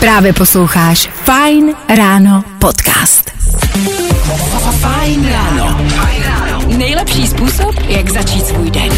Právě posloucháš Fine Ráno podcast. Fajn ráno. Nejlepší způsob, jak začít svůj den.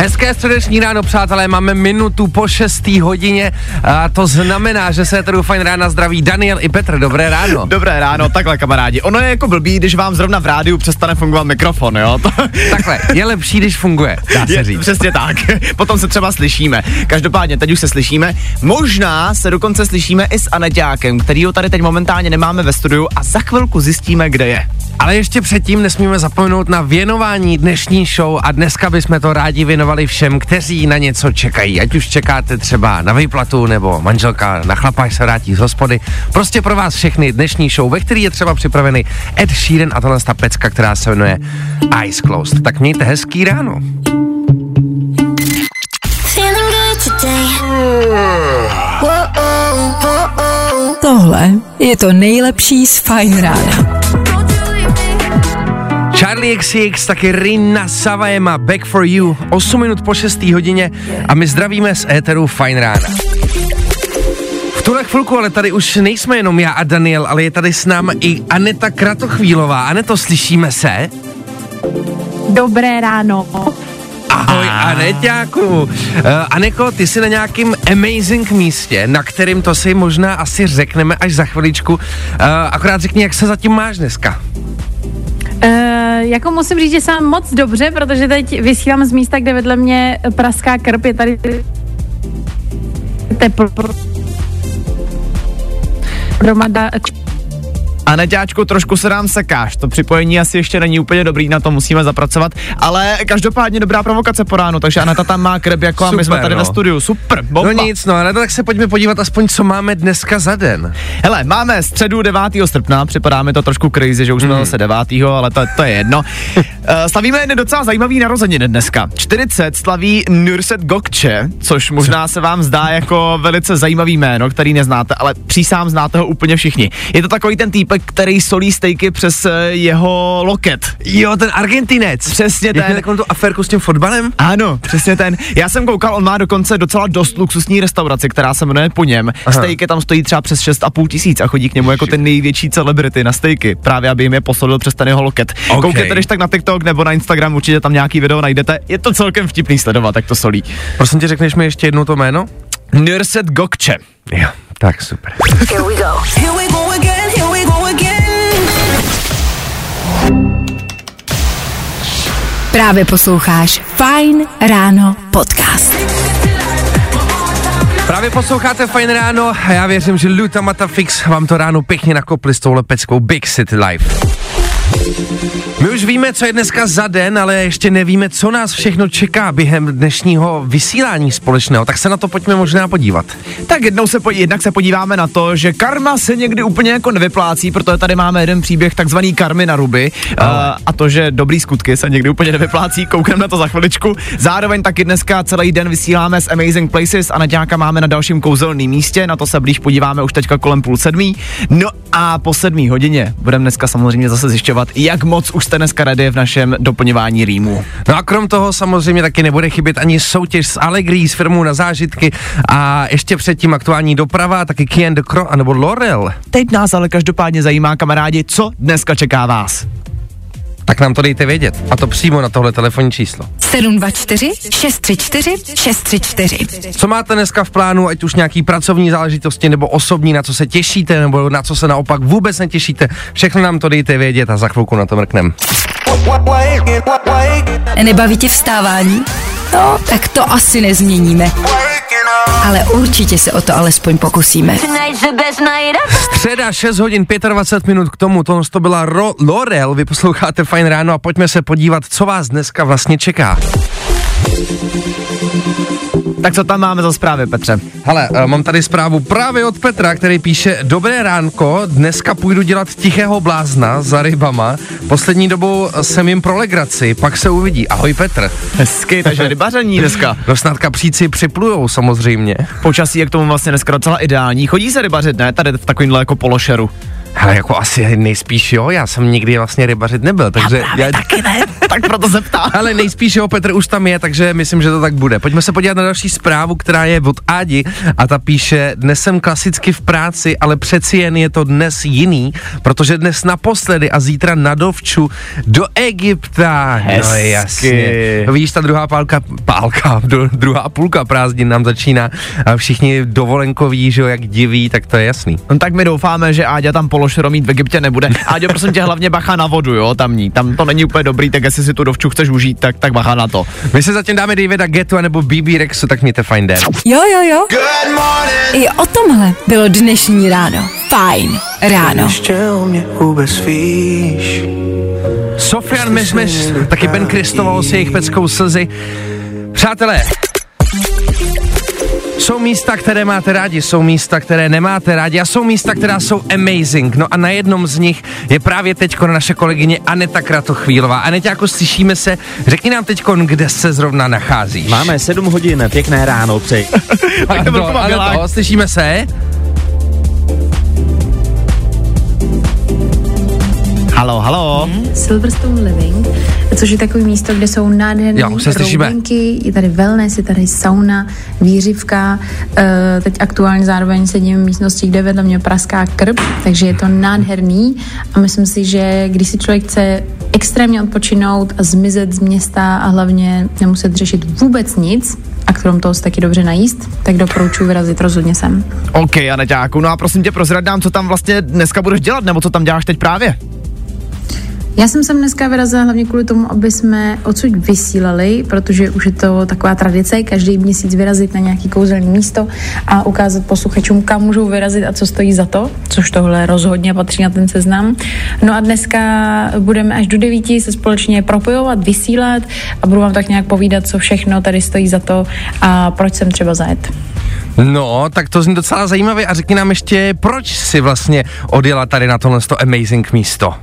Hezké středeční ráno, přátelé, máme minutu po 6. hodině a to znamená, že se tady fajn rána zdraví Daniel i Petr. Dobré ráno. Dobré ráno, takhle kamarádi. Ono je jako blbý, když vám zrovna v rádiu přestane fungovat mikrofon, jo? To... Takhle, je lepší, když funguje, dá se Je, říct. přesně tak. Potom se třeba slyšíme. Každopádně, teď už se slyšíme. Možná se dokonce slyšíme i s Aneťákem, kterýho tady teď momentálně nemáme ve studiu a za chvilku zjistíme, kde je. Ale ještě předtím nesmíme zapomenout na věnování dnešní show a dneska bychom to rádi věnovali všem, kteří na něco čekají. Ať už čekáte třeba na výplatu nebo manželka na chlapa, se vrátí z hospody. Prostě pro vás všechny dnešní show, ve který je třeba připravený Ed Sheeran a tohle ta pecka, která se jmenuje Eyes Closed. Tak mějte hezký ráno. Tohle je to nejlepší z Fine Rána. Charlie XCX, taky Rina Savajema, Back for You, 8 minut po 6. hodině a my zdravíme z éteru Fine Rána. V tuhle chvilku ale tady už nejsme jenom já a Daniel, ale je tady s námi i Aneta Kratochvílová. Aneto, slyšíme se? Dobré ráno. Ahoj, Aneťáku. Uh, Aneko, ty jsi na nějakým amazing místě, na kterým to si možná asi řekneme až za chviličku. Uh, akorát řekni, jak se zatím máš dneska. Uh, jako musím říct, že jsem moc dobře, protože teď vysílám z místa, kde vedle mě praská krp, je tady teplo. Hromada Aneťáčku, trošku se nám sekáš. To připojení asi ještě není úplně dobrý, na to musíme zapracovat. Ale každopádně dobrá provokace po ránu, takže Aneta tam má kreb jako a my Super, jsme tady no. ve studiu. Super, bomba. No nic, no, ale tak se pojďme podívat aspoň, co máme dneska za den. Hele, máme středu 9. srpna, připadá mi to trošku crazy, že už jsme Mm. zase 9. ale to, to je jedno. Uh, slavíme jedny docela zajímavý narozeniny dneska. 40 slaví Nurset Gokče, což možná se vám zdá jako velice zajímavý jméno, který neznáte, ale přísám znáte ho úplně všichni. Je to takový ten týpek, který solí stejky přes eh, jeho loket. Jo, ten Argentinec. Přesně Jak ten. měl takovou tu aférku s tím fotbalem? Ano, přesně ten. Já jsem koukal, on má dokonce docela dost luxusní restauraci, která se jmenuje po něm. Aha. Stejky tam stojí třeba přes 6,5 tisíc a chodí k němu jako ten největší celebrity na stejky. Právě aby jim je posodil přes ten jeho loket. Ok. Okay. Koukněte když tak na TikTok nebo na Instagram, určitě tam nějaký video najdete. Je to celkem vtipný sledovat, jak to solí. Prosím tě, řekneš mi ještě jednou to jméno? Nurset Gokče. Jo, tak super. Here we go again, Právě posloucháš Fine Ráno podcast. Právě posloucháte Fajn ráno a já věřím, že Luta Matafix vám to ráno pěkně nakopli s touhle peckou Big City Life. My už víme, co je dneska za den, ale ještě nevíme, co nás všechno čeká během dnešního vysílání společného, tak se na to pojďme možná podívat. Tak jednou se po, jednak se podíváme na to, že karma se někdy úplně jako nevyplácí, protože tady máme jeden příběh takzvaný karmy na ruby uh, a to, že dobrý skutky se někdy úplně nevyplácí, koukneme na to za chviličku. Zároveň taky dneska celý den vysíláme z Amazing Places a Naďáka máme na dalším kouzelným místě, na to se blíž podíváme už teďka kolem půl sedmí. No a po sedmí hodině budeme dneska samozřejmě zase zjišťovat, jak moc už jste dneska ready v našem doplňování rýmu. No a krom toho samozřejmě taky nebude chybět ani soutěž s Allegri, s firmou na zážitky a ještě předtím aktuální doprava, taky Kien de Cro, anebo Lorel. Teď nás ale každopádně zajímá, kamarádi, co dneska čeká vás. Tak nám to dejte vědět. A to přímo na tohle telefonní číslo. 724 634 634. Co máte dneska v plánu, ať už nějaký pracovní záležitosti nebo osobní, na co se těšíte, nebo na co se naopak vůbec netěšíte, všechno nám to dejte vědět a za chvilku na to mrknem. Nebaví tě vstávání? No, tak to asi nezměníme. Ale určitě se o to alespoň pokusíme. Středa 6 hodin 25 minut k tomu, tohle to byla Ro- Lorel, vy posloucháte Fajn ráno a pojďme se podívat, co vás dneska vlastně čeká. Tak co tam máme za zprávy, Petře? Hele, eh, mám tady zprávu právě od Petra, který píše Dobré ránko, dneska půjdu dělat tichého blázna za rybama. Poslední dobou jsem jim pro legraci, pak se uvidí. Ahoj Petr. Hezky, takže rybaření dneska. No snad kapříci připlujou samozřejmě. Počasí je k tomu vlastně dneska docela ideální. Chodí se rybařit, ne? Tady v takovýmhle jako pološeru. Hele, jako asi nejspíš jo, já jsem nikdy vlastně rybařit nebyl, takže... Já, já Taky ne, tak proto se ptám. ale nejspíš jo, Petr už tam je, takže myslím, že to tak bude. Pojďme se podívat na další zprávu, která je od Ádi a ta píše, dnes jsem klasicky v práci, ale přeci jen je to dnes jiný, protože dnes naposledy a zítra na dovču do Egypta. No Hezky. jasně. No, Víš, ta druhá pálka, pálka, druhá půlka prázdnin nám začíná a všichni dovolenkoví, že jo, jak diví, tak to je jasný. No tak my doufáme, že Áďa tam pološero mít v Egyptě nebude. Áďo, prosím tě, hlavně bacha na vodu, jo, tamní. Tam to není úplně dobrý, tak jestli si tu dovču chceš užít, tak, tak bacha na to. My se zatím dáme Davida Getu nebo BB Rexu, tak mějte fajn den. Jo, jo, jo. I o tomhle bylo dnešní ráno. Fajn ráno. Ještě o mě vůbec víš. Sofian Mezmez, taky Ben Kristoval s jejich peckou slzy. Přátelé, jsou místa, které máte rádi, jsou místa, které nemáte rádi a jsou místa, která jsou amazing. No a na jednom z nich je právě teďko naše kolegyně Aneta Kratochvílová. Aneta, jako slyšíme se, řekni nám teďko, kde se zrovna nacházíš. Máme 7 hodin, pěkné ráno, přeji. tak to to, slyšíme se? Halo, halo. Silverstone Living, což je takový místo, kde jsou nádherné Jo, se roubinky, je tady wellness, je tady sauna, výřivka, uh, teď aktuálně zároveň sedím v místnosti, kde vedle mě praská krb, takže je to nádherný a myslím si, že když si člověk chce extrémně odpočinout a zmizet z města a hlavně nemuset řešit vůbec nic a krom toho se taky dobře najíst, tak doporučuji vyrazit rozhodně sem. OK, Aneťáku, no a prosím tě, prozrad nám, co tam vlastně dneska budeš dělat, nebo co tam děláš teď právě? Já jsem sem dneska vyrazila hlavně kvůli tomu, aby jsme odsud vysílali, protože už je to taková tradice, každý měsíc vyrazit na nějaký kouzelný místo a ukázat posluchačům, kam můžou vyrazit a co stojí za to, což tohle rozhodně patří na ten seznam. No a dneska budeme až do devíti se společně propojovat, vysílat a budu vám tak nějak povídat, co všechno tady stojí za to a proč jsem třeba zajet. No, tak to zní docela zajímavě a řekni nám ještě, proč si vlastně odjela tady na tohle to amazing místo.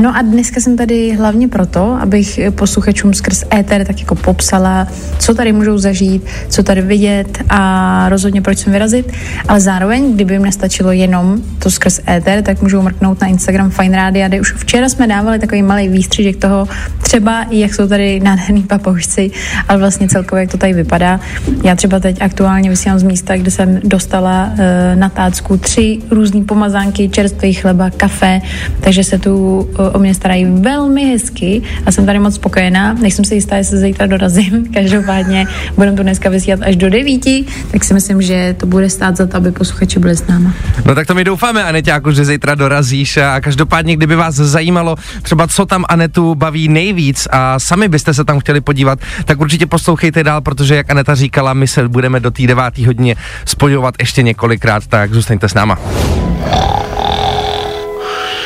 No a dneska jsem tady hlavně proto, abych posluchačům skrz éter tak jako popsala, co tady můžou zažít, co tady vidět a rozhodně proč sem vyrazit. Ale zároveň, kdyby jim nestačilo jenom to skrz éter, tak můžou mrknout na Instagram Fine Radio, kde už včera jsme dávali takový malý výstřižek toho, třeba jak jsou tady nádherný papoušci, ale vlastně celkově jak to tady vypadá. Já třeba teď aktuálně vysílám z místa, kde jsem dostala e, na tácku tři různé pomazánky, čerstvý chleba, kafe, takže se tu e, o mě starají velmi hezky a jsem tady moc spokojená. Nejsem si jistá, jestli zítra dorazím. Každopádně budeme tu dneska vysílat až do devíti, tak si myslím, že to bude stát za to, aby posluchači byli s náma. No tak to my doufáme, Aneťáku, že zítra dorazíš a každopádně, kdyby vás zajímalo třeba, co tam Anetu baví nejvíc a sami byste se tam chtěli podívat, tak určitě poslouchejte dál, protože jak Aneta říkala, my se budeme do té devátý hodině spojovat ještě několikrát, tak zůstaňte s náma.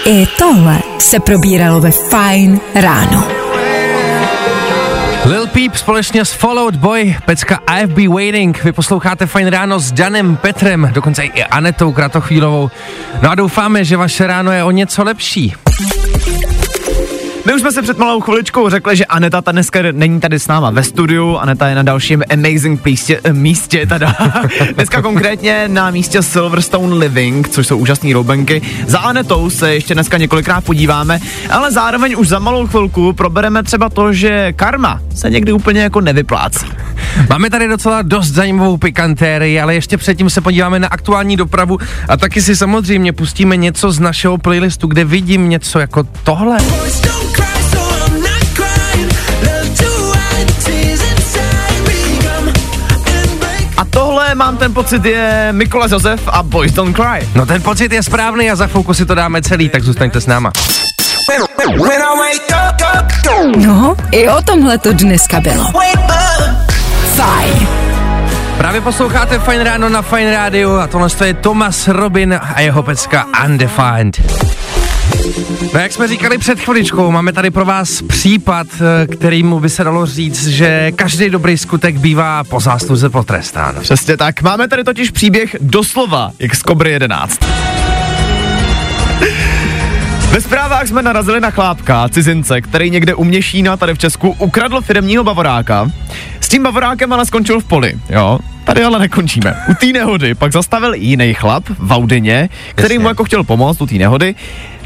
I tohle se probíralo ve Fine ráno. Lil Peep společně s Fallout Boy, pecka I've Be Waiting. Vy posloucháte Fajn ráno s Danem Petrem, dokonce i Anetou Kratochvílovou. No a doufáme, že vaše ráno je o něco lepší. My už jsme se před malou chviličkou řekli, že Aneta ta dneska není tady s náma ve studiu, Aneta je na dalším amazing místě, eh, místě teda. dneska konkrétně na místě Silverstone Living, což jsou úžasné roubenky. Za Anetou se ještě dneska několikrát podíváme, ale zároveň už za malou chvilku probereme třeba to, že karma se někdy úplně jako nevyplácí. Máme tady docela dost zajímavou pikantérii, ale ještě předtím se podíváme na aktuální dopravu a taky si samozřejmě pustíme něco z našeho playlistu, kde vidím něco jako tohle. A tohle mám ten pocit je Mikola Josef a Boys Don't Cry. No ten pocit je správný a za chvilku si to dáme celý, tak zůstaňte s náma. No, i o tomhle to dneska bylo. Fajn. Právě posloucháte Fine Ráno na Fine Rádiu a tohle je Thomas Robin a jeho pecka Undefined. No jak jsme říkali před chviličkou, máme tady pro vás případ, eh, kterýmu by se dalo říct, že každý dobrý skutek bývá po zásluze potrestán. Přesně tak. Máme tady totiž příběh doslova, jak z Kobry 11. Ve zprávách jsme narazili na chlápka, cizince, který někde u Měšína tady v Česku ukradl firmního bavoráka. S tím bavorákem ale skončil v poli, jo. Tady ale nekončíme. U té nehody pak zastavil jiný chlap v Audině, který Jasně. mu jako chtěl pomoct u té nehody.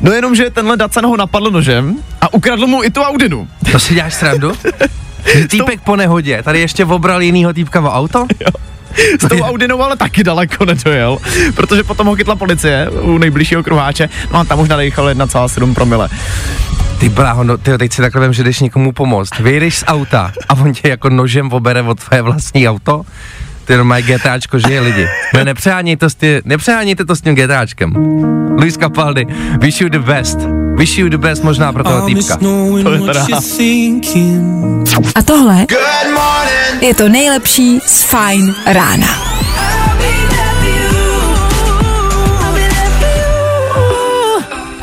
No jenom, že tenhle Dacan ho napadl nožem a ukradl mu i tu Audinu. To si děláš srandu? Týpek po nehodě, tady ještě obral jinýho týpka o auto? S tou Audinou ale taky daleko nedojel, protože potom ho chytla policie u nejbližšího kruháče, no a tam už nadechal 1,7 promile. Ty bláho, no, ty teď si takhle vím, že jdeš někomu pomoct. Vyjdeš z auta a on tě jako nožem obere od tvoje vlastní auto? Ty normálně GTAčko žije lidi. Ne, nepřehánějte, to s tě, nepřehánějte to s tím GTAčkem. Luis Capaldi, wish you the best. Wish you the best možná pro toho týpka. To je teda A tohle je to nejlepší z Fine rána.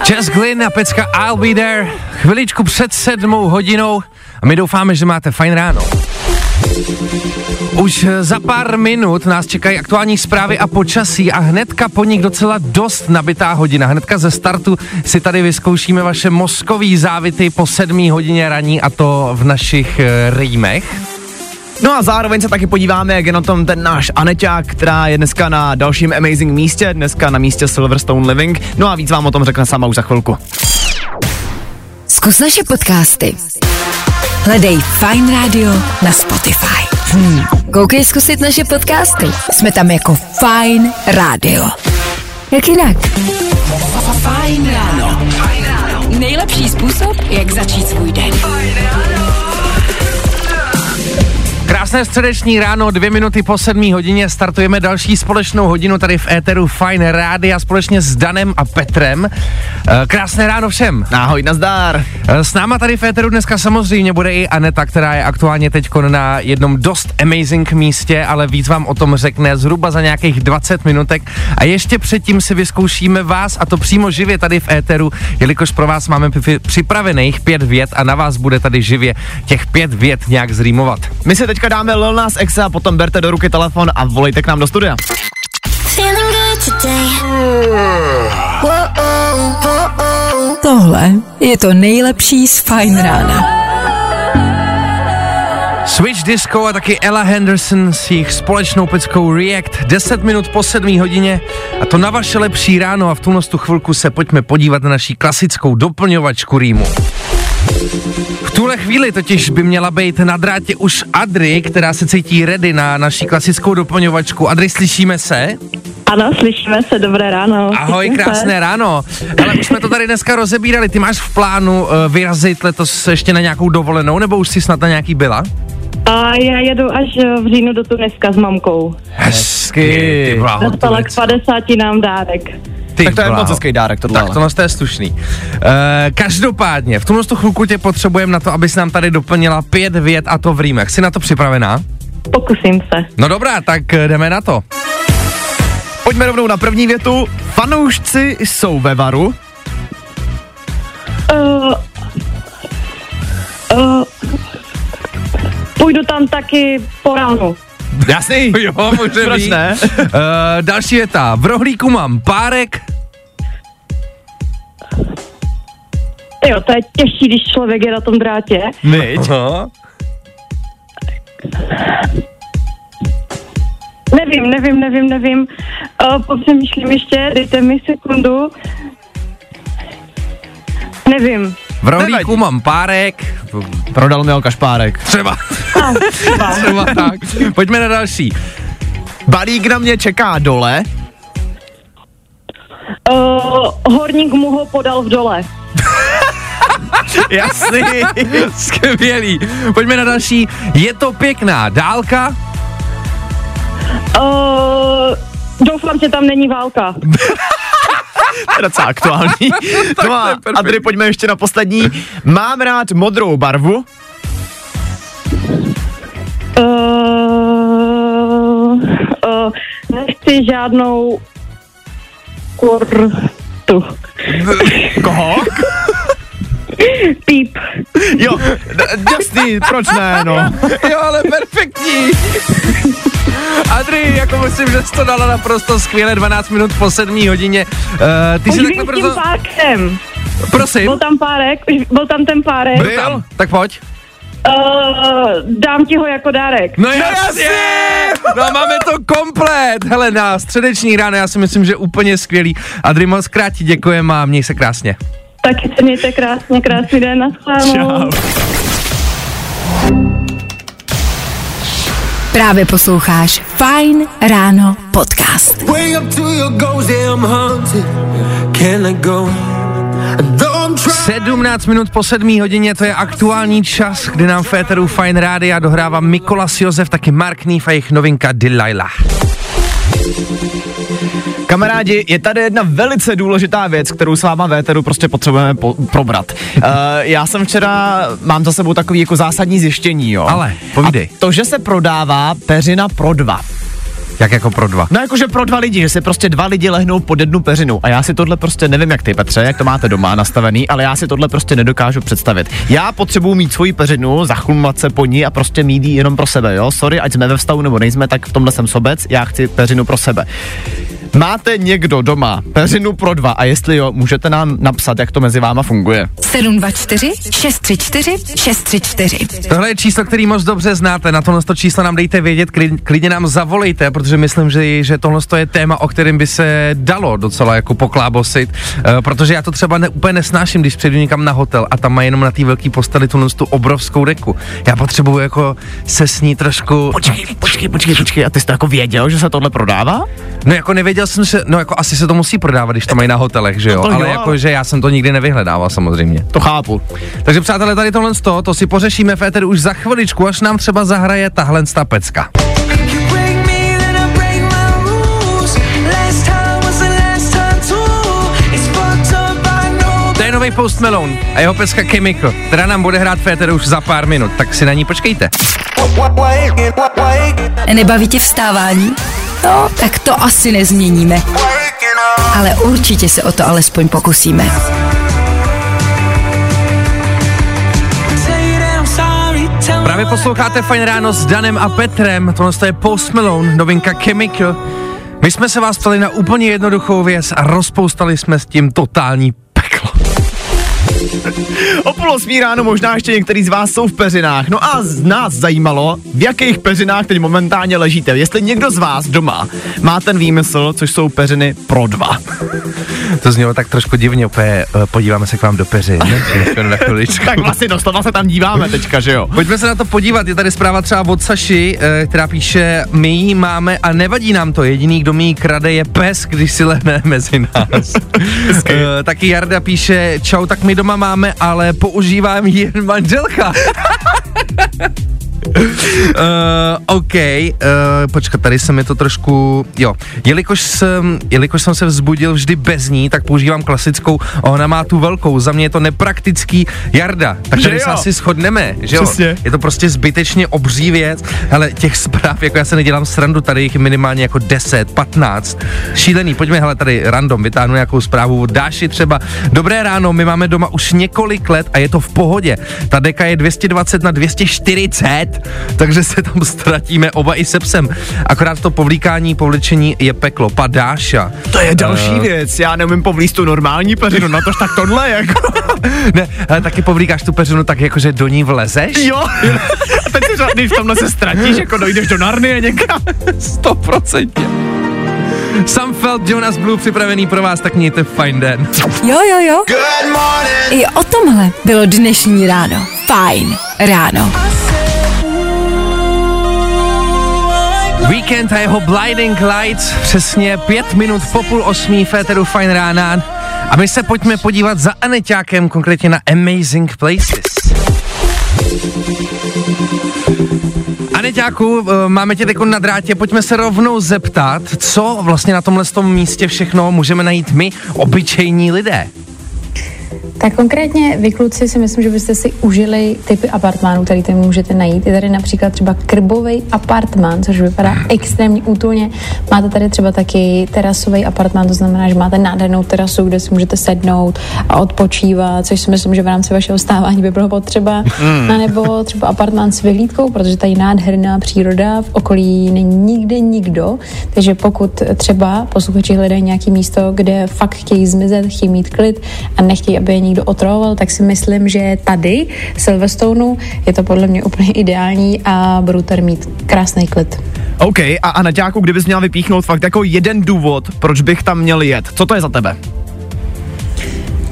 Jess Glynn a pecka I'll be there. Chviličku před sedmou hodinou a my doufáme, že máte fajn ráno. Už eh, za pár minut nás čekají aktuální zprávy a počasí a hnedka po nich docela dost nabitá hodina. Hnedka ze startu si tady vyzkoušíme vaše mozkový závity po sedmý hodině raní a to v našich e, rýmech. No a zároveň se taky podíváme, jak je na tom ten náš Aneťák, která je dneska na dalším amazing místě, dneska na místě Silverstone Living. No a víc vám o tom řekne sama už za chvilku. Zkus naše podcasty. Hledej Fine Radio na Spotify. Hmm. Koukej zkusit naše podcasty. Jsme tam jako Fine Radio. Jak jinak? Fajn ráno. Nejlepší způsob, jak začít svůj den. Krásné středeční ráno, dvě minuty po sedmí hodině, startujeme další společnou hodinu tady v éteru Fine Rádia společně s Danem a Petrem. Eh, Krásné ráno všem. Ahoj, nazdar. Eh, S náma tady v éteru dneska samozřejmě bude i Aneta, která je aktuálně teď na jednom dost amazing místě, ale víc vám o tom řekne zhruba za nějakých 20 minutek. A ještě předtím si vyzkoušíme vás, a to přímo živě tady v éteru, jelikož pro vás máme připravených pět vět a na vás bude tady živě těch pět vět nějak zrýmovat. My se teďka dáme Lil Nas X a potom berte do ruky telefon a volejte k nám do studia. Tohle je to nejlepší z Fine rána. Switch Disco a taky Ella Henderson s jejich společnou peckou React 10 minut po 7 hodině a to na vaše lepší ráno a v tuhle tu chvilku se pojďme podívat na naší klasickou doplňovačku rýmu. V tuhle chvíli totiž by měla být na drátě už Adry, která se cítí ready na naší klasickou doplňovačku. Adry, slyšíme se? Ano, slyšíme se, dobré ráno. Ahoj, Slyším se. krásné ráno. Ale už jsme to tady dneska rozebírali. Ty máš v plánu uh, vyrazit letos ještě na nějakou dovolenou, nebo už jsi snad na nějaký byla? A já jedu až eh, v říjnu do Tuniska s mamkou. Hezky. Dostala k Tunic. 50 nám dárek. Ty Tak to je bláho. moc hezký dárek tohle. Tak tohle to je slušný. Uh, každopádně, v tomhle tu chvilku tě potřebujeme na to, abys nám tady doplnila pět vět a to v rýmech. Jsi na to připravená? Pokusím se. No dobrá, tak eh, jdeme na to. Pojďme rovnou na první větu. Fanoušci jsou ve varu. Uh, uh, půjdu tam taky po ránu. Jasný. Jo, může Proč ne? Uh, další věta. V rohlíku mám párek. Jo, to je těžší, když člověk je na tom drátě. Myť. No. Nevím, nevím, nevím, nevím. Uh, popřemýšlím ještě, dejte mi sekundu. Nevím. V rohlíku mám párek. Prodal mi Kašpárek. Třeba. Třeba. Třeba tak. Pojďme na další. Balík na mě čeká dole. Uh, horník mu ho podal v dole. Jasný. Skvělý. Pojďme na další. Je to pěkná dálka. Uh, doufám, že tam není válka. To je docela aktuální. no a Adry, pojďme ještě na poslední. Mám rád modrou barvu. Uh, uh, nechci žádnou kurtu. Koho? Píp. Jo, d- jasný, proč ne, no. Jo, ale perfektní. Adri, jako myslím, že jsi to dala naprosto skvěle 12 minut po 7 hodině. Uh, ty Už jsi takhle s tím brzo... pákem. Prosím. Byl tam párek, už byl tam ten párek. Byl tam. Tak pojď. Uh, dám ti ho jako dárek. No jasně! No máme to komplet! Hele, na středeční ráno já si myslím, že úplně skvělý. Adri, moc krát ti děkujeme a měj se krásně. Taky se mějte krásně, krásný den, naschledanou. Právě posloucháš Fine Ráno podcast. Way up to your goals, yeah, I'm haunted. Can I go? Though I'm trying 17 minut po 7 hodině, to je aktuální čas, kdy nám v éteru Fine Rádia dohrává Mikolas Josef, taky Mark Neve a jejich novinka Delilah. Kamarádi, je tady jedna velice důležitá věc, kterou s váma Véteru prostě potřebujeme po- probrat. Uh, já jsem včera, mám za sebou takový jako zásadní zjištění, jo. Ale, povídej. A to, že se prodává peřina pro dva. Jak jako pro dva? No jakože pro dva lidi, že se prostě dva lidi lehnou pod jednu peřinu. A já si tohle prostě nevím, jak ty Petře, jak to máte doma nastavený, ale já si tohle prostě nedokážu představit. Já potřebuji mít svoji peřinu, zachlumat se po ní a prostě mít ji jenom pro sebe, jo. Sorry, ať jsme ve vztahu nebo nejsme, tak v tomhle jsem sobec, já chci peřinu pro sebe. Máte někdo doma peřinu pro dva a jestli jo, můžete nám napsat, jak to mezi váma funguje. 724 634 634. Tohle je číslo, který moc dobře znáte, na tohle to číslo nám dejte vědět, klid, klidně nám zavolejte, protože myslím, že, že tohle je téma, o kterém by se dalo docela jako poklábosit, uh, protože já to třeba ne, úplně nesnáším, když přijdu někam na hotel a tam má jenom na té velké posteli tuhle tu obrovskou deku. Já potřebuju jako se s ní trošku... Počkej, počkej, počkej, počkej, a ty jsi to jako věděl, že se tohle prodává? No jako nevěděl jsem, že, no jako asi se to musí prodávat, když to mají na hotelech, že jo, No ale jo, jako, že já jsem to nikdy nevyhledával samozřejmě. To chápu. Takže přátelé, tady tohle z toho, to si pořešíme v éteru už za chviličku, až nám třeba zahraje tahle ta pecka. Nový Post Malone a jeho pecka Chemical, která nám bude hrát v éteru už za pár minut, tak si na ní počkejte. Nebaví tě vstávání? No, tak to asi nezměníme. Ale určitě se o to alespoň pokusíme. Právě posloucháte Fajn ráno s Danem a Petrem, tohle to je Post Malone, novinka Chemical. My jsme se vás ptali na úplně jednoduchou věc a rozpoustali jsme s tím totální. O půl osmí ráno možná ještě některý z vás jsou v peřinách. No a z nás zajímalo, v jakých peřinách teď momentálně ležíte. Jestli někdo z vás doma má ten výmysl, což jsou peřiny pro dva. To znělo tak trošku divně, úplně eh, podíváme se k vám do peřin. na chviličku. tak vlastně doslova se tam díváme teďka, že jo? Pojďme se na to podívat, je tady zpráva třeba od Saši, eh, která píše, my ji máme a nevadí nám to, jediný, kdo mi ji krade je pes, když si lehne mezi nás. Eh, taky Jarda píše, čau, tak my doma máme, ale používám jen manželka. Uh, OK, uh, počkat, tady se mi to trošku, jo, jelikož jsem, jelikož jsem se vzbudil vždy bez ní, tak používám klasickou, ona má tu velkou, za mě je to nepraktický Jarda, tak Že tady se jo? asi shodneme, že jo? Přesně. Je to prostě zbytečně obří věc, ale těch zpráv, jako já se nedělám srandu, tady jich je minimálně jako 10, 15, šílený, pojďme, hele, tady random, vytáhnu nějakou zprávu Dáši třeba, dobré ráno, my máme doma už několik let a je to v pohodě, ta deka je 220 na 240, takže se tam ztratíme oba i se psem, akorát to povlíkání, povlečení je peklo, padáša. To je další věc, já neumím povlíst tu normální peřinu, na tož tak tohle jako. Ne, ale taky povlíkáš tu peřinu tak, jakože do ní vlezeš? jo. A teď ř- když v tomhle se ztratíš, jako dojdeš do Narnie někam. Stoprocentně. Sam Feld, Jonas Blue připravený pro vás, tak mějte fajn den. Jo, jo, jo. Good morning. I o tomhle bylo dnešní ráno. Fajn ráno. Weekend a jeho Blinding Lights, přesně pět minut po půl osmí Féteru Fajn rána. A my se pojďme podívat za Aneťákem, konkrétně na Amazing Places. Aneťáku, eh, máme tě teď na drátě, pojďme se rovnou zeptat, co vlastně na tomhle tom místě všechno můžeme najít my, obyčejní lidé. Tak konkrétně vy kluci si myslím, že byste si užili typy apartmánů, který tady můžete najít. Je tady například třeba krbový apartmán, což vypadá extrémně útulně. Máte tady třeba taky terasový apartmán, to znamená, že máte nádhernou terasu, kde si můžete sednout a odpočívat, což si myslím, že v rámci vašeho stávání by bylo potřeba. A nebo třeba apartmán s vyhlídkou, protože tady nádherná příroda, v okolí není nikde nikdo, takže pokud třeba posluchači hledají nějaké místo, kde fakt chtějí zmizet, chtějí mít klid a nechtějí, aby je někdo otravoval, tak si myslím, že tady, v Silverstonu, je to podle mě úplně ideální a budu tady mít krásný klid. OK, a, a Naďáku, kdybys měla vypíchnout fakt jako jeden důvod, proč bych tam měl jet, co to je za tebe?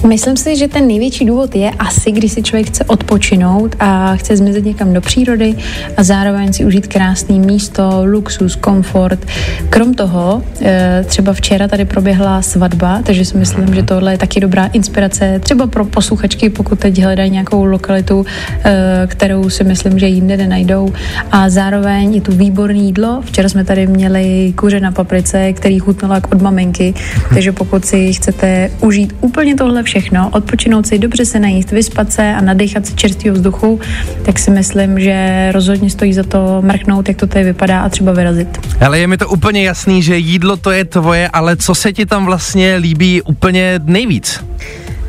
Myslím si, že ten největší důvod je asi, když si člověk chce odpočinout a chce zmizet někam do přírody a zároveň si užít krásný místo, luxus, komfort. Krom toho, eh, třeba včera tady proběhla svatba, takže si myslím, že tohle je taky dobrá inspirace třeba pro posluchačky, pokud teď hledají nějakou lokalitu, eh, kterou si myslím, že jinde nenajdou. A zároveň je tu výborné jídlo. Včera jsme tady měli kuře na paprice, který chutnala jak od maminky, takže pokud si chcete užít úplně tohle všechno, odpočinout si, dobře se najíst, vyspat se a nadechat se čerstvého vzduchu, tak si myslím, že rozhodně stojí za to mrknout, jak to tady vypadá a třeba vyrazit. Ale je mi to úplně jasný, že jídlo to je tvoje, ale co se ti tam vlastně líbí úplně nejvíc?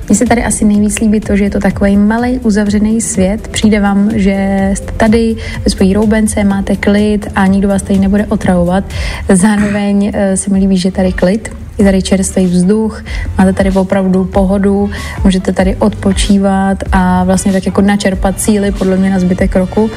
Mně se tady asi nejvíc líbí to, že je to takový malý uzavřený svět. Přijde vám, že jste tady ve svojí roubence, máte klid a nikdo vás tady nebude otravovat. Zároveň eh, se mi líbí, že je tady klid, je tady čerstvý vzduch, máte tady opravdu pohodu, můžete tady odpočívat a vlastně tak jako načerpat síly podle mě na zbytek roku.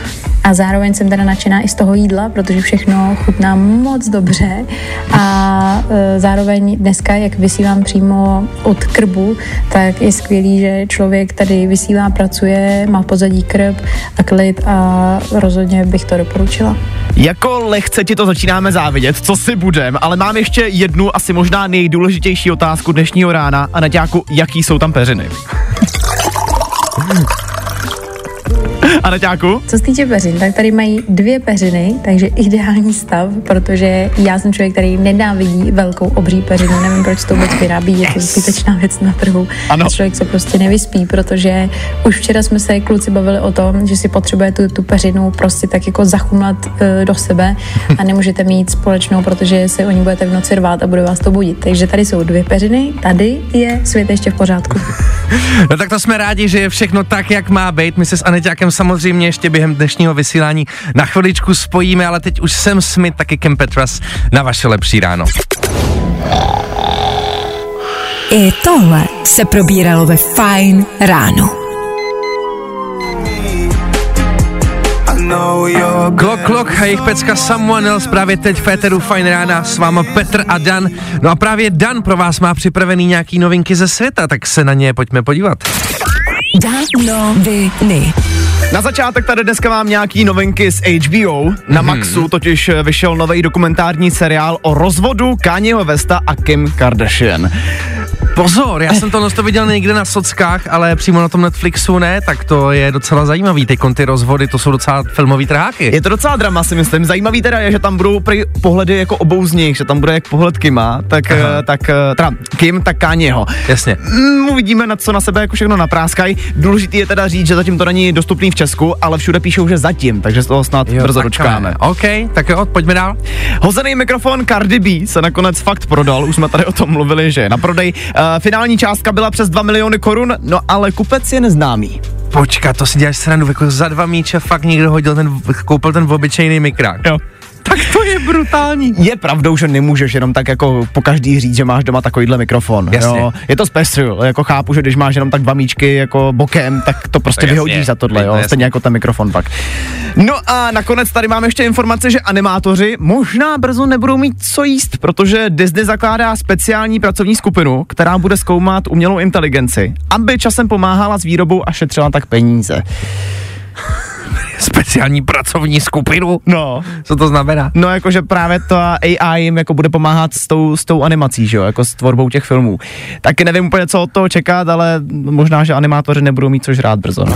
A zároveň jsem teda nadšená i z toho jídla, protože všechno chutná moc dobře a e, zároveň dneska, jak vysílám přímo od krbu, tak je skvělý, že člověk tady vysílá, pracuje, má pozadí krb a klid a rozhodně bych to doporučila. Jako lehce ti to začínáme závidět, co si budem, ale mám ještě jednu asi možná nejdůležitější otázku dnešního rána a Naďáku, jaký jsou tam peřiny? A Naďáku? Co se týče peřin, tak tady mají dvě peřiny, takže ideální stav, protože já jsem člověk, který nenávidí velkou obří peřinu, nevím, proč to vůbec vyrábí, je to zbytečná věc na trhu. Ano. A člověk se prostě nevyspí, protože už včera jsme se kluci bavili o tom, že si potřebuje tu, tu peřinu prostě tak jako zachumlat uh, do sebe a nemůžete mít společnou, protože se o ní budete v noci rvát a bude vás to budit. Takže tady jsou dvě peřiny, tady je svět ještě v pořádku. No tak to jsme rádi, že je všechno tak, jak má být. My se s Aneťákem samozřejmě ještě během dnešního vysílání na chviličku spojíme, ale teď už jsem Smith, taky Kem Petras na vaše lepší ráno. I tohle se probíralo ve Fine ráno. Klok, klok a jejich pecka Someone Else právě teď v Féteru Fine Rána s váma Petr a Dan. No a právě Dan pro vás má připravený nějaký novinky ze světa, tak se na ně pojďme podívat. Dan noviny. Na začátek tady dneska mám nějaký novinky z HBO. Na Maxu totiž vyšel nový dokumentární seriál o rozvodu Kanyeho Vesta a Kim Kardashian. Pozor, já jsem to to viděl někde na sockách, ale přímo na tom Netflixu ne, tak to je docela zajímavý. Ty rozvody, to jsou docela filmový trháky. Je to docela drama, si myslím. Zajímavý teda je, že tam budou prý pohledy jako obou z nich, že tam bude jak pohled Kima, tak, Aha. eh, tak eh, teda Kim, tak Kanyeho. Jasně. Mm, uvidíme, na co na sebe jako všechno napráskají. Důležitý je teda říct, že zatím to není dostupný v Česku, ale všude píšou, že zatím, takže z toho snad jo, brzo dočkáme. OK, tak jo, pojďme dál. Hozený mikrofon Cardi B se nakonec fakt prodal, už jsme tady o tom mluvili, že je na prodej. Uh, finální částka byla přes 2 miliony korun, no ale kupec je neznámý. Počkat, to si děláš srandu, jako za dva míče fakt někdo hodil ten, koupil ten obyčejný mikrák. Jo. Tak to je brutální. Je pravdou, že nemůžeš jenom tak jako po každý říct, že máš doma takovýhle mikrofon. Jasně. Jo. Je to special, jako chápu, že když máš jenom tak dva míčky jako bokem, tak to prostě To jasně. vyhodíš za tohle, jo. jasně. Stejně jako ten mikrofon pak. No a nakonec tady máme ještě informace, že animátoři možná brzo nebudou mít co jíst, protože Disney zakládá speciální pracovní skupinu, která bude zkoumat umělou inteligenci, aby časem pomáhala s výrobou a šetřila tak peníze. Speciální pracovní skupinu. No, Co to znamená? No jakože právě to AI jim jako bude pomáhat s tou, s tou animací, že jo, jako s tvorbou těch filmů. Taky nevím úplně, co od toho čekat, ale možná, že animátoři nebudou mít co žrát brzo. No.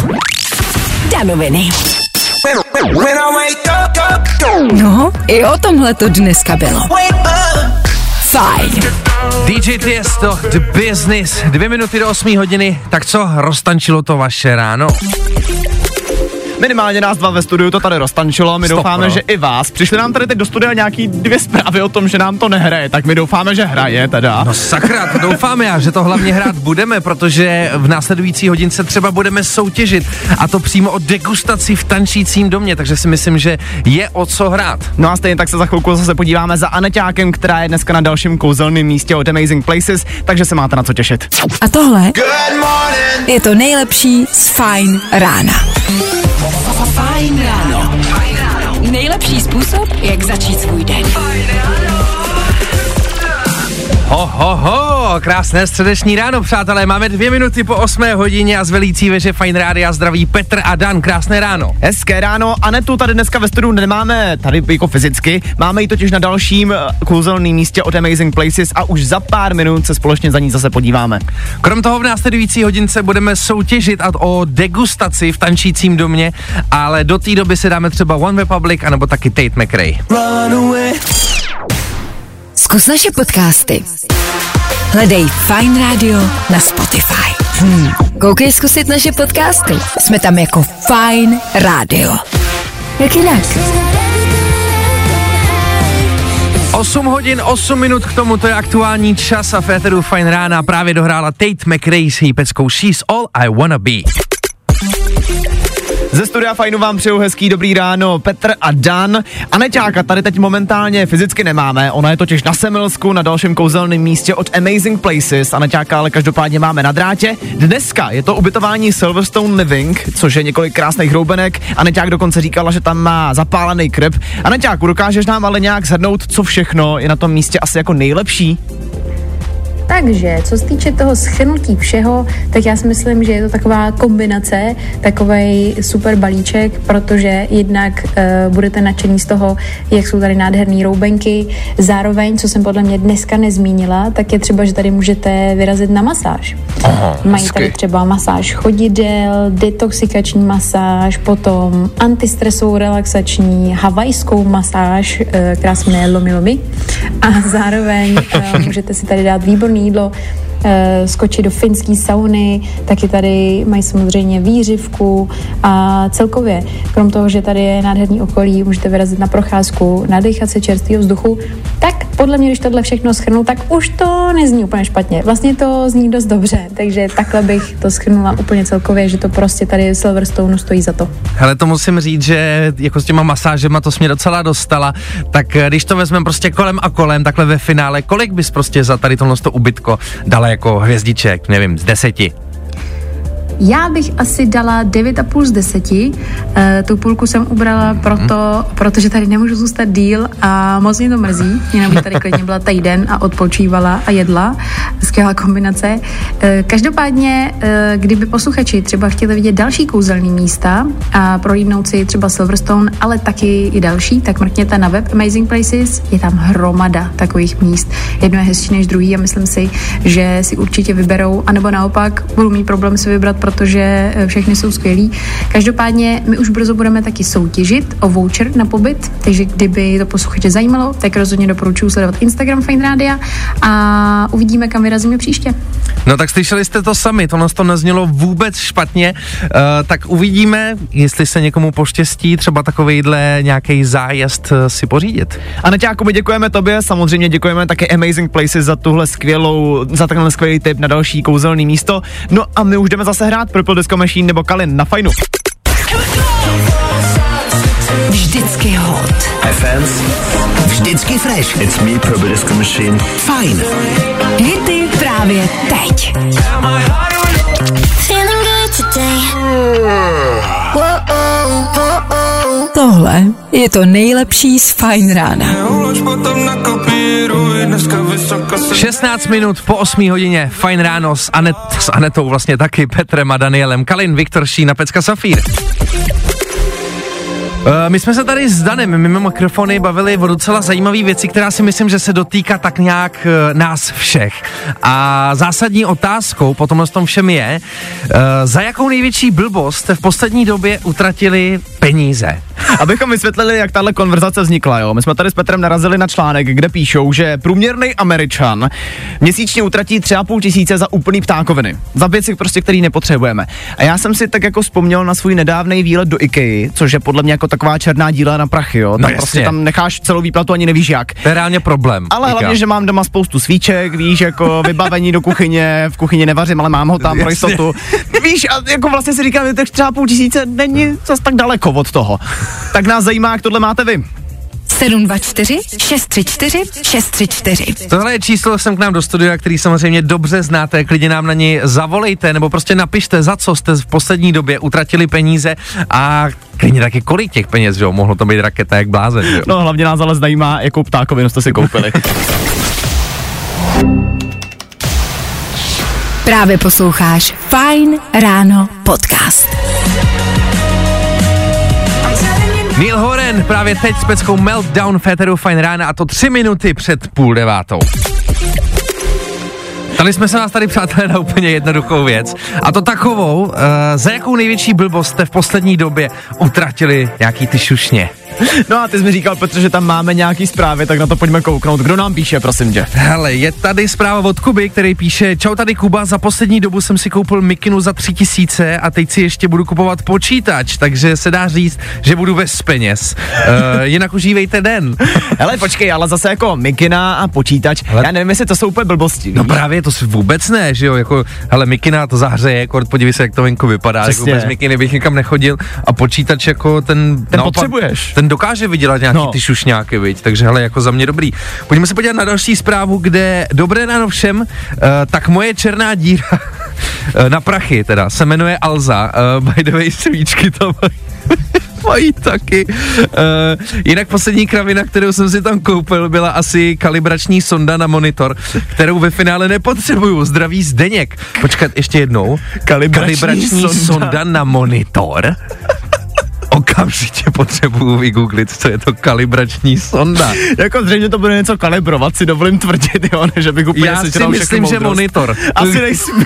Danoviny. No, i o tomhle to dneska bylo. Fajn. DJ Tiesto, The Business, dvě minuty do 8 hodiny, tak co, roztančilo to vaše ráno? Minimálně nás dva ve studiu to tady roztančilo, my Stop, doufáme, no. že i vás. Přišli nám tady teď do studia nějaký dvě zprávy o tom, že nám to nehraje, tak my doufáme, že hraje teda. No sakra, to doufáme a že to hlavně hrát budeme, protože v následující hodince třeba budeme soutěžit a to přímo o degustaci v tančícím domě, takže si myslím, že je o co hrát. No a stejně tak se za chvilku zase podíváme za Aneťákem, která je dneska na dalším kouzelném místě od Amazing Places, takže se máte na co těšit. A tohle je to nejlepší z Fine rána. Nejlepší způsob, jak začít svůj den. Ho, ho, ho, krásné středeční ráno, přátelé. Máme dvě minuty po 8 hodině a z velící veže Fine Rádia zdraví Petr a Dan. Krásné ráno. Hezké ráno, Anetu tady dneska ve studiu nemáme tady jako fyzicky, máme ji totiž na dalším eh, kouzelném místě od Amazing Places a už za pár minut se společně za ní zase podíváme. Krom toho v následující hodince budeme soutěžit a o degustaci v tančícím domě, ale do té doby si dáme třeba One Republic anebo taky Tate McRae. Zkus naše podcasty. Hledej Fine Radio na Spotify. Hmm. Koukej zkusit naše podcasty. Jsme tam jako Fine Radio. Jak jinak? 8 hodin, 8 minut k tomu, to je aktuální čas a Féteru Fine Rána právě dohrála Tate McRae s její peckou She's All I Wanna Be. Ze studia Fajnu vám přeju hezký dobrý ráno Petr a Dan. Aneťáka tady teď momentálně fyzicky nemáme, ona je totiž na Semilsku na dalším kouzelném místě od Amazing Places. Aneťáka ale každopádně máme na drátě. Dneska je to ubytování Silverstone Living, což je několik krásných hroubenek. Aneťák dokonce říkala, že tam má zapálený krb. Aneťáku, dokážeš nám ale nějak zhrnout, co všechno je na tom místě asi jako nejlepší? Takže, co se týče toho schrnutí všeho, tak já si myslím, že je to taková kombinace, takový super balíček, protože jednak uh, budete nadšený z toho, jak jsou tady nádherné roubenky. Zároveň, co jsem podle mě dneska nezmínila, tak je třeba, že tady můžete vyrazit na masáž. Aha, Mají tady třeba masáž chodidel, detoxikační masáž, potom antistresovou relaxační, havajskou masáž, eh, která se jmenuje Lomi Lomi. A zároveň eh, můžete si tady dát výborné jídlo, eh, skočit do finské sauny, taky tady mají samozřejmě výřivku a celkově, krom toho, že tady je nádherný okolí, můžete vyrazit na procházku, nadechat se čerstvého vzduchu, tak podle mě, když tohle všechno schrnu, tak už to nezní úplně špatně. Vlastně to zní dost dobře, takže takhle bych to schrnula úplně celkově, že to prostě tady Silverstone stojí za to. Hele, to musím říct, že jako s těma masážema to mě docela dostala, tak eh, když to vezmeme prostě kolem a kolem, takhle ve finále, kolik bys prostě za tady tohle to ubytko dala jako hvězdiček, nevím, z deseti? Já bych asi dala 9,5 z 10. E, tu půlku jsem ubrala proto, protože tady nemůžu zůstat díl a moc mě to mrzí. Jinak bych tady klidně byla týden a odpočívala a jedla. Skvělá kombinace. E, každopádně, e, kdyby posluchači třeba chtěli vidět další kouzelný místa a prohlídnout si třeba Silverstone, ale taky i další, tak mrkněte na web Amazing Places. Je tam hromada takových míst. Jedno je hezčí než druhý a myslím si, že si určitě vyberou, anebo naopak budou mít problém si vybrat, protože eh, všechny jsou skvělí. Každopádně my už brzo budeme taky soutěžit o voucher na pobyt, takže kdyby to posluchače zajímalo, tak rozhodně doporučuji sledovat Instagram Fine Rádia a uvidíme, kam vyrazíme příště. No tak slyšeli jste to sami, to nás to neznělo vůbec špatně, uh, tak uvidíme, jestli se někomu poštěstí třeba takovejhle nějaký zájezd eh, si pořídit. Aneťáku, my děkujeme tobě, samozřejmě děkujeme také Amazing Places za tuhle skvělou, za tenhle skvělý tip na další kouzelný místo. No a my už jdeme zase hrát Purple Disco Machine nebo Kalin na fajnu. Vždycky hot. FMs. Vždycky fresh. It's me, Purple Disco Machine. Fajn. Hity právě teď. Feeling good today. Tohle je to nejlepší z Fine rána. 16 minut po 8 hodině, fajn ráno s, Anet, s Anetou vlastně taky, Petrem a Danielem, Kalin, Viktor Šína, Pecka Safír. Eh, My jsme se tady s Danem mimo mikrofony bavili o docela zajímavé věci, která si myslím, že se dotýká tak nějak eh, nás všech. A zásadní otázkou po tomhle tom všem je, eh, za jakou největší blbost jste v poslední době utratili peníze. Abychom vysvětlili, jak tahle konverzace vznikla, jo. My jsme tady s Petrem narazili na článek, kde píšou, že průměrný Američan měsíčně utratí 3,5 tisíce za úplný ptákoviny. Za věci, prostě, který nepotřebujeme. A já jsem si tak jako vzpomněl na svůj nedávný výlet do IKEA, což je podle mě jako taková černá díla na prachy, jo. Tam No prostě tam necháš celou výplatu, ani nevíš jak. To je reálně problém. Ale Říká. hlavně, že mám doma spoustu svíček, víš, jako vybavení do kuchyně, v kuchyni nevařím, ale mám ho tam pro jistotu. Víš, a jako vlastně si říkám, že třeba půl tisíce není zas tak daleko od toho. Tak nás zajímá, jak tohle máte vy. 724 634 634. Tohle je číslo sem k nám do studia, který samozřejmě dobře znáte, klidně nám na něj zavolejte, nebo prostě napište, za co jste v poslední době utratili peníze a klidně taky kolik těch peněz, že jo, mohlo to být raketa jak blázen, že jo. No hlavně nás ale zajímá, jakou ptákovinu jste si koupili. Právě posloucháš Fine Ráno podcast. Neil Horan právě teď s peckou Meltdown Féteru Fine Rána a to tři minuty před půl devátou. Ptali jsme se vás tady, přátelé, na úplně jednoduchou věc. A to takovou, uh, za jakou největší blbost jste v poslední době utratili nějaký ty šušně. No a ty jsi mi říkal, Petře, že tam máme nějaký zprávy, tak na to pojďme kouknout. Kdo nám píše, prosím tě? Hele, je tady zpráva od Kuby, který píše Čau tady Kuba, za poslední dobu jsem si koupil mikinu za tři tisíce a teď si ještě budu kupovat počítač, takže se dá říct, že budu bez peněz. Uh, jinak užívejte den. Hele, počkej, ale zase jako mikina a počítač, Hele. já nevím, jestli to jsou úplně blbosti. No právě to si vůbec ne, že jo, jako, hele, mikina to zahřeje, kort, podívej se, jak to venku vypadá, jako Přesně. bez mikiny bych nikam nechodil a počítač jako ten... Ten potřebuješ. Ten dokáže vydělat nějaký No. ty šušňáky, viď, takže hele, jako za mě dobrý. Pojďme se podívat na další zprávu, kde dobré ráno všem, uh, tak moje černá díra eh, na prachy teda, se jmenuje Alza, uh, by the way, svíčky to mají. taky. Uh, jinak poslední kravina, kterou jsem si tam koupil, byla asi kalibrační sonda na monitor, kterou ve finále nepotřebuju. Zdraví Zdeněk. Počkat, ještě jednou. Kalibrační kalibrační sonda. sonda na monitor. Okamžitě potřebuju vygooglit, co je to kalibrační sonda. Jako zřejmě to bude něco kalibrovat, si dovolím tvrdit, jo, ne, že bych úplně Já si myslím, že moudrost. monitor. Asi nejsmíš.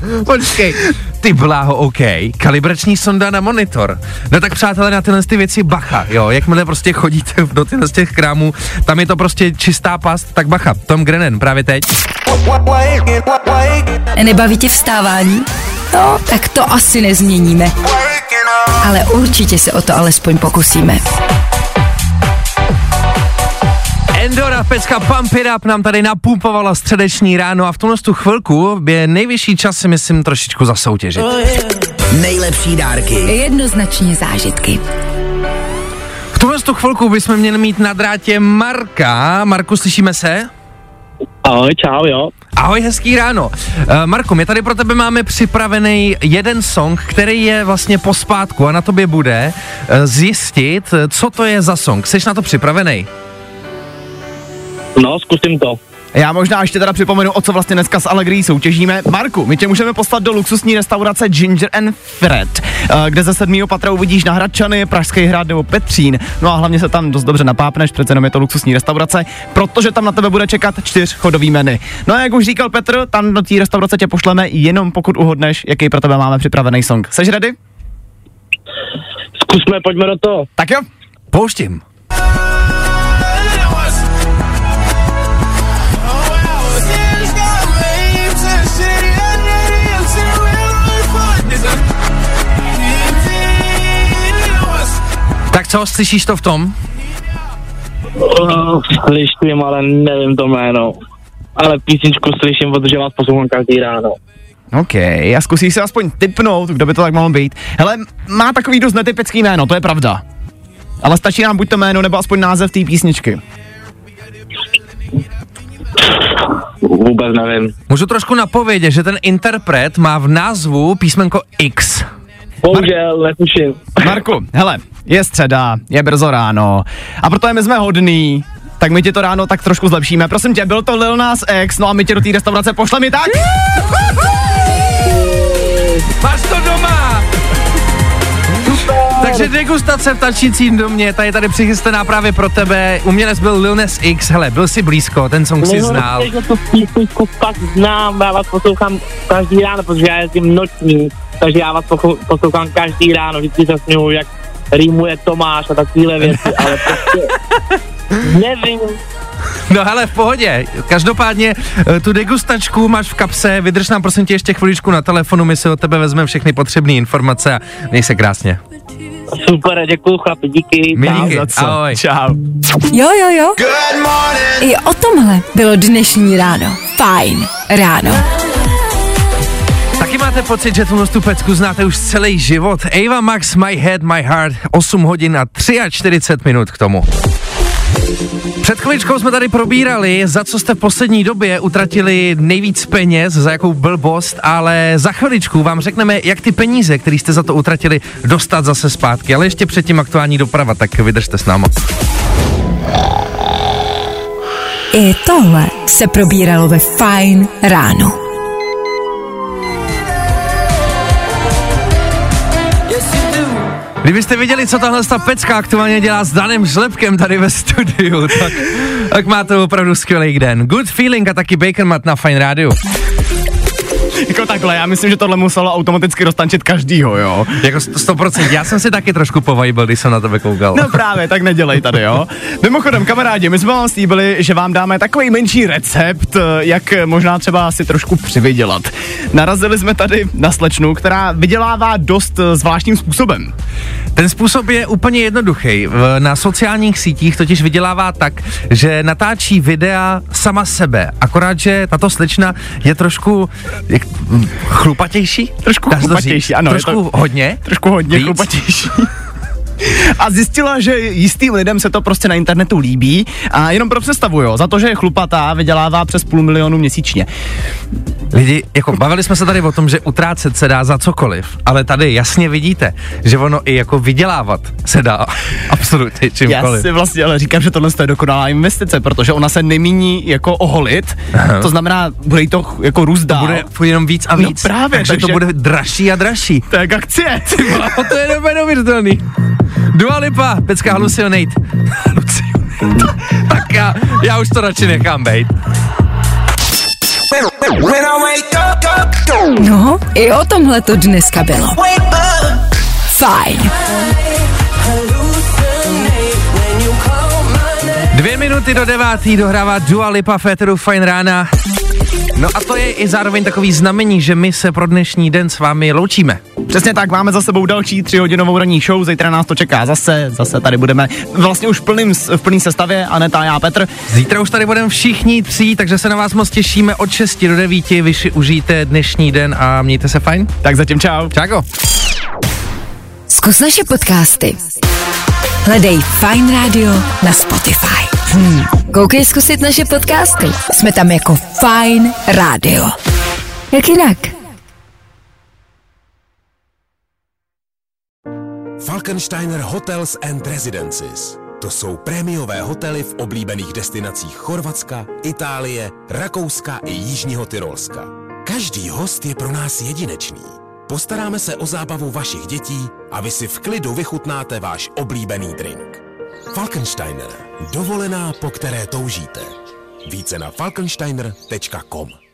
Počkej. Ty bláho, OK. Kalibrační sonda na monitor. No tak přátelé, na tyhle ty věci bacha, jo. Jakmile prostě chodíte do tyhle z těch krámů, tam je to prostě čistá past, tak bacha. Tom Grennan právě teď. Nebaví tě vstávání? No, tak to asi nezměníme. Ale určitě se o to alespoň pokusíme. Endora pecka Pump It Up nám tady napumpovala středeční ráno a v tuhle tu chvilku je nejvyšší čas si myslím trošičku zasoutěžit. Nejlepší dárky. Jednoznačně zážitky. V tuhle tu chvilku bychom měli mít na drátě Marka. Marku, slyšíme se? Ahoj, čau, jo. Ahoj, hezký ráno. Uh, Marku, my tady pro tebe máme připravený jeden song, který je vlastně pospátku a na tobě bude uh, zjistit, co to je za song. Jsi na to připravený? No, zkusím to. Já možná ještě teda připomenu, o co vlastně dneska s Allegri soutěžíme. Marku, my tě můžeme poslat do luxusní restaurace Ginger and Fred, eh, kde ze sedmého patra uvidíš na Hradčany, Pražský hrad nebo Petřín. No a hlavně se tam dost dobře napápneš, přece jenom je to luxusní restaurace, protože tam na tebe bude čekat čtyřchodový menu. No a jak už říkal Petr, tam do té restaurace tě pošleme jenom pokud uhodneš, jaký pro tebe máme připravený song. Seš ready? Zkusme, pojďme do toho. Tak jo. Pouštím. Tak co, slyšíš to v tom? Uh, slyším, ale nevím to jméno. Ale písničku slyším, protože vás poslouchám každý ráno. OK, a zkusíš si aspoň typnout, kdo by to tak mohl být. Hele, má takový dost netypický jméno, to je pravda. Ale stačí nám buď to jméno, nebo aspoň název té písničky. Vůbec nevím. Můžu trošku napovědět, že ten interpret má v názvu písmenko X. Bohužel, netuším. Marku, hele, je středa, je brzo ráno a protože my jsme hodný, tak my ti to ráno tak trošku zlepšíme. Prosím tě, byl to Lil Nas X, no a my tě do té restaurace pošleme tak? Máš to doma! Takže degustace v tančícím domě, ta je tady přichystaná právě pro tebe. Umělec byl Lil Nas X, hele, byl si blízko, ten song si znal. písničku fakt znám, já vás poslouchám každý ráno, protože já jezdím noční, takže já vás poslouchám každý ráno, vždycky se směju, jak rýmuje Tomáš a takovéhle věci, ale prostě nevím, No hele, v pohodě. Každopádně eh, tu degustačku máš v kapse, vydrž nám prosím tě ještě chviličku na telefonu, my si od tebe vezmeme všechny potřebné informace a měj se krásně. Super, děkuju chlapi, díky. My díky, ahoj. Čau. Jo, jo, jo. I o tomhle bylo dnešní ráno. Fajn ráno. Taky máte pocit, že tu tu pecku znáte už celý život? Ava Max, My Head, My Heart, 8 hodin a 43 minut k tomu. Před chviličkou jsme tady probírali, za co jste v poslední době utratili nejvíc peněz, za jakou blbost, ale za chviličku vám řekneme, jak ty peníze, které jste za to utratili, dostat zase zpátky. Ale ještě předtím aktuální doprava, tak vydržte s náma. I tohle se probíralo ve Fajn ráno. Kdybyste viděli, co tahle ta pecka aktuálně dělá s Danem Žlepkem tady ve studiu, tak, tak máte opravdu skvělý den. Good feeling a taky Bacon Mat na Fine Radio. Jako takhle, já myslím, že tohle muselo automaticky roztančit každýho, jo. Jako 100%, já jsem si taky trošku povajbil, když jsem na tebe koukal. No právě, tak nedělej tady, jo. Mimochodem, kamarádi, my jsme vám slíbili, že vám dáme takový menší recept, jak možná třeba si trošku přivydělat. Narazili jsme tady na slečnu, která vydělává dost eh, zvláštním způsobem. Ten způsob je úplně jednoduchý. Na sociálních sítích totiž vydělává tak, že natáčí videa sama sebe. Akorát, že tato slečna je trošku jak, hm, chlupatější? Trošku chlupatější, ano, Trošku to- hodně? Trošku hodně Víc? chlupatější. A zjistila, že jistým lidem se to prostě na internetu líbí a jenom pro představu, jo, za to, že je chlupatá, vydělává přes půl milionu měsíčně. Lidi, jako bavili jsme se tady o tom, že utrácet se dá za cokoliv, ale tady jasně vidíte, že ono i jako vydělávat se dá absolutně Já čímkoliv. si vlastně ale říkám, že tohle je dokonalá investice, protože ona se nemíní jako oholit, Aha. to znamená, bude jí to jako růst dál. Bude jenom víc a No víc. právě, takže, to takže- bude dražší a dražší. To jak akcie. Ty vole, to je neuvěřitelný. Dua Lipa, pecka Hallucinate. Hallucinate. tak já, já už to radši nechám bejt. No, i o tomhle to dneska bylo. Fajn. Dvě minuty do devátý dohrává Dua Lipa Féteru Fine Rána. No a to je i zároveň takový znamení, že my se pro dnešní den s vámi loučíme. Přesně tak, máme za sebou další tříhodinovou ranní show, zítra nás to čeká zase, zase tady budeme vlastně už v plným, v plný sestavě, Aneta a já Petr. Zítra už tady budeme všichni tří, takže se na vás moc těšíme od 6 do 9. Vy si užijte dnešní den a mějte se fajn. Tak zatím čau. Čáko. Zkus naše podcasty. Hledej Fine Radio na Spotify. Hmm. Koukej zkusit naše podcasty. Jsme tam jako Fine Radio. Jak jinak? Falkensteiner Hotels and Residences. To jsou prémiové hotely v oblíbených destinacích Chorvatska, Itálie, Rakouska i Jižního Tyrolska. Každý host je pro nás jedinečný. Postaráme se o zábavu vašich dětí a vy si v klidu vychutnáte váš oblíbený drink. Falkensteiner. Dovolená, po které toužíte. Více na falkensteiner.com